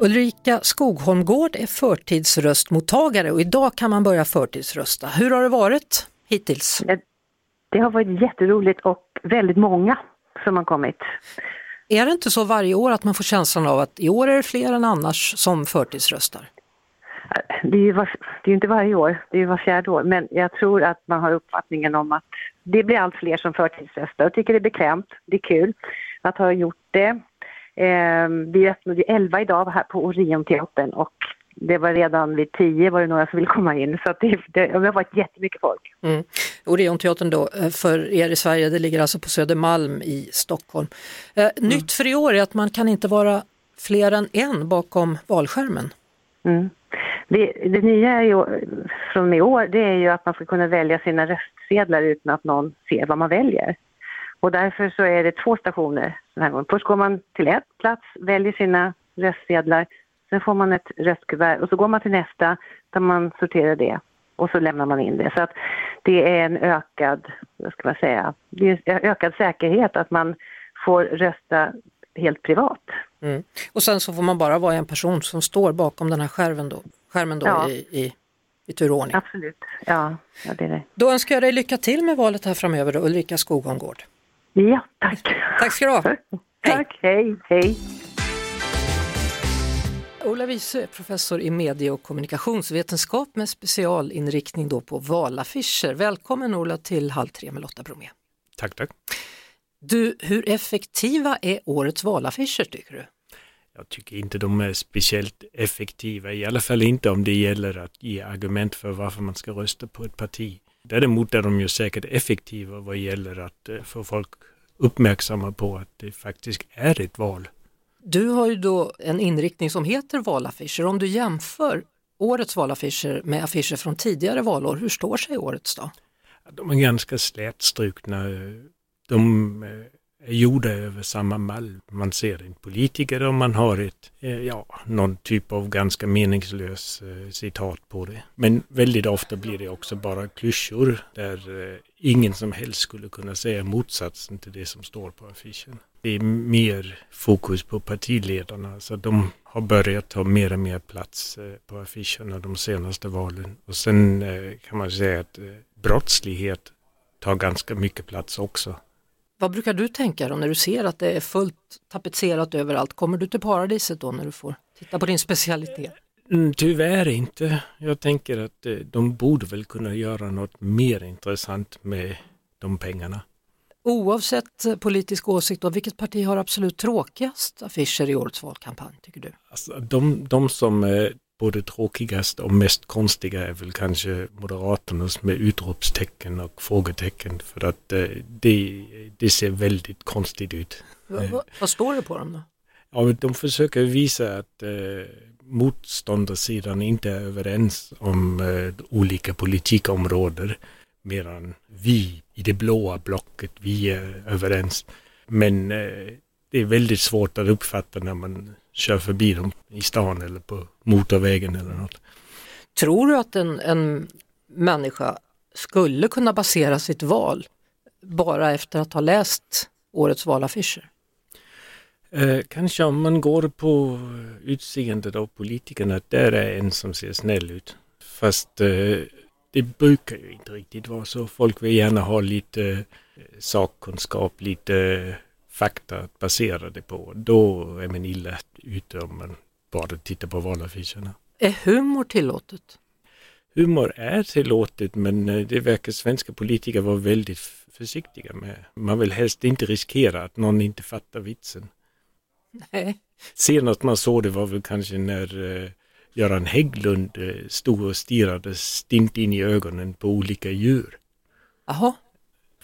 Ulrika Skogholmgård är förtidsröstmottagare och idag kan man börja förtidsrösta. Hur har det varit hittills? Det, har varit jätteroligt och väldigt många som har kommit. Är det inte så varje år att man får känslan av att i år är det fler än annars som förtidsröstar? Det är ju var, det är inte varje år, det är ju var fjärde år, men jag tror att man har uppfattningen om att det blir allt fler som förtidsröstar och tycker det är bekvämt, det är kul att ha gjort det. Eh, vi öppnade 11 idag här på Orionteatern och det var redan vid 10 var det några som ville komma in så det, det, det har varit jättemycket folk. Mm. Orionteatern då, eh, för er i Sverige, det ligger alltså på Södermalm i Stockholm. Eh, mm. Nytt för i år är att man kan inte vara fler än en bakom valskärmen. Mm. Det, det, nya är ju, från i år det är ju att man ska kunna välja sina röstsedlar utan att någon ser vad man väljer. Och därför så är det två stationer den här gången. Först går man till ett plats, väljer sina röstsedlar, sen får man ett röstkuvert och så går man till nästa där man sorterar det och så lämnar man in det. Så att det är en ökad, vad ska man säga, det är ökad säkerhet att man får rösta helt privat. Mm. Och sen så får man bara vara en person som står bakom den här skärmen då, skärmen då ja. i, i, i turordning. Absolut, ja, ja det är det. Då önskar jag dig lycka till med valet här framöver då, Ulrika Skogongård. Ja, tack. Tack ska du ha. tack, hej, hej. Ola Wiesö är professor i medie och kommunikationsvetenskap med specialinriktning då på valaffischer. Välkommen Ola till Halv tre med Lotta Bromé. Tack, tack. Du, hur effektiva är årets valaffischer tycker du? Jag tycker inte de är speciellt effektiva, i alla fall inte om det gäller att ge argument för varför man ska rösta på ett parti. Däremot är de ju säkert effektiva vad gäller att eh, få folk uppmärksamma på att det faktiskt är ett val. Du har ju då en inriktning som heter valaffischer. Om du jämför årets valaffischer med affischer från tidigare valår, hur står sig årets då? De är ganska slätstrukna. De eh, är gjorda över samma mall. Man ser en politiker och man har ett, eh, ja, någon typ av ganska meningslös eh, citat på det. Men väldigt ofta blir det också bara klyschor där eh, ingen som helst skulle kunna säga motsatsen till det som står på affischen. Det är mer fokus på partiledarna, så de har börjat ta mer och mer plats på affischerna de senaste valen. Och sen kan man säga att brottslighet tar ganska mycket plats också. Vad brukar du tänka då när du ser att det är fullt tapetserat överallt? Kommer du till paradiset då när du får titta på din specialitet? Mm, tyvärr inte. Jag tänker att eh, de borde väl kunna göra något mer intressant med de pengarna. Oavsett eh, politisk åsikt, då, vilket parti har absolut tråkigast affischer i årets valkampanj tycker du? Alltså, de, de som eh, både tråkigast och mest konstiga är väl kanske Moderaternas med utropstecken och frågetecken för att eh, det, det ser väldigt konstigt ut. Va, va, vad står det på dem då? Ja, de försöker visa att eh, motståndarsidan inte är överens om eh, olika politikområden medan vi i det blåa blocket, vi är överens. Men eh, det är väldigt svårt att uppfatta när man kör förbi dem i stan eller på motorvägen eller något. Tror du att en, en människa skulle kunna basera sitt val bara efter att ha läst årets valaffischer? Eh, kanske om man går på utseendet av politikerna, där är en som ser snäll ut. Fast eh, det brukar ju inte riktigt vara så. Folk vill gärna ha lite eh, sakkunskap, lite fakta att basera det på. Då är man illa ute om man bara tittar på valaffischerna. Är humor tillåtet? Humor är tillåtet men eh, det verkar svenska politiker vara väldigt försiktiga med. Man vill helst inte riskera att någon inte fattar vitsen. Nej. Senast man såg det var väl kanske när uh, Göran Hägglund uh, stod och stirrade stint in i ögonen på olika djur. Jaha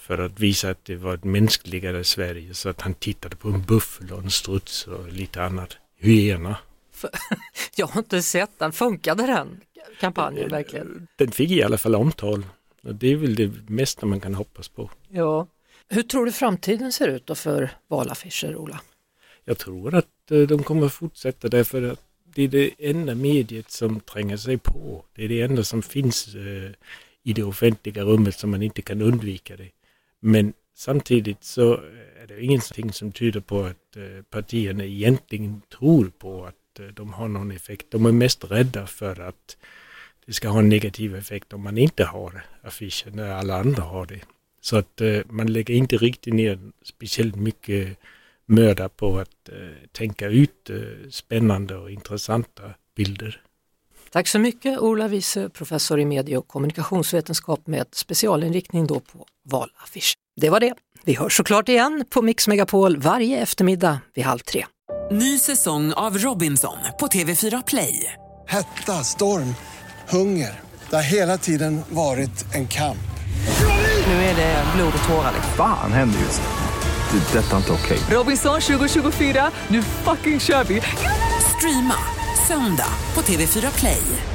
för att visa att det var ett mänskligare Sverige. Så att han tittade på en buffel och en struts och lite annat. Hyena. Jag har inte sett den, funkade den kampanjen verkligen? Den fick i alla fall omtal. Det är väl det mesta man kan hoppas på. Ja. Hur tror du framtiden ser ut då för valaffischer, Ola? Jag tror att eh, de kommer fortsätta därför att det är det enda mediet som tränger sig på. Det är det enda som finns eh, i det offentliga rummet som man inte kan undvika det. Men samtidigt så eh, är det ingenting som tyder på att eh, partierna egentligen tror på att eh, de har någon effekt. De är mest rädda för att det ska ha en negativ effekt om man inte har affischer när alla andra har det. Så att man lägger inte riktigt ner speciellt mycket möda på att tänka ut spännande och intressanta bilder. Tack så mycket Ola Wiese, professor i medie och kommunikationsvetenskap med specialinriktning då på valaffisch. Det var det. Vi hörs såklart igen på Mix Megapol varje eftermiddag vid halv tre. Ny säsong av Robinson på TV4 Play. Hetta, storm, hunger. Det har hela tiden varit en kamp. Nu är det blod och tårar. Fan händer just nu. Det. är Detta är inte okej. Robinson 2024, nu fucking kör vi! Streama söndag på TV4 Play.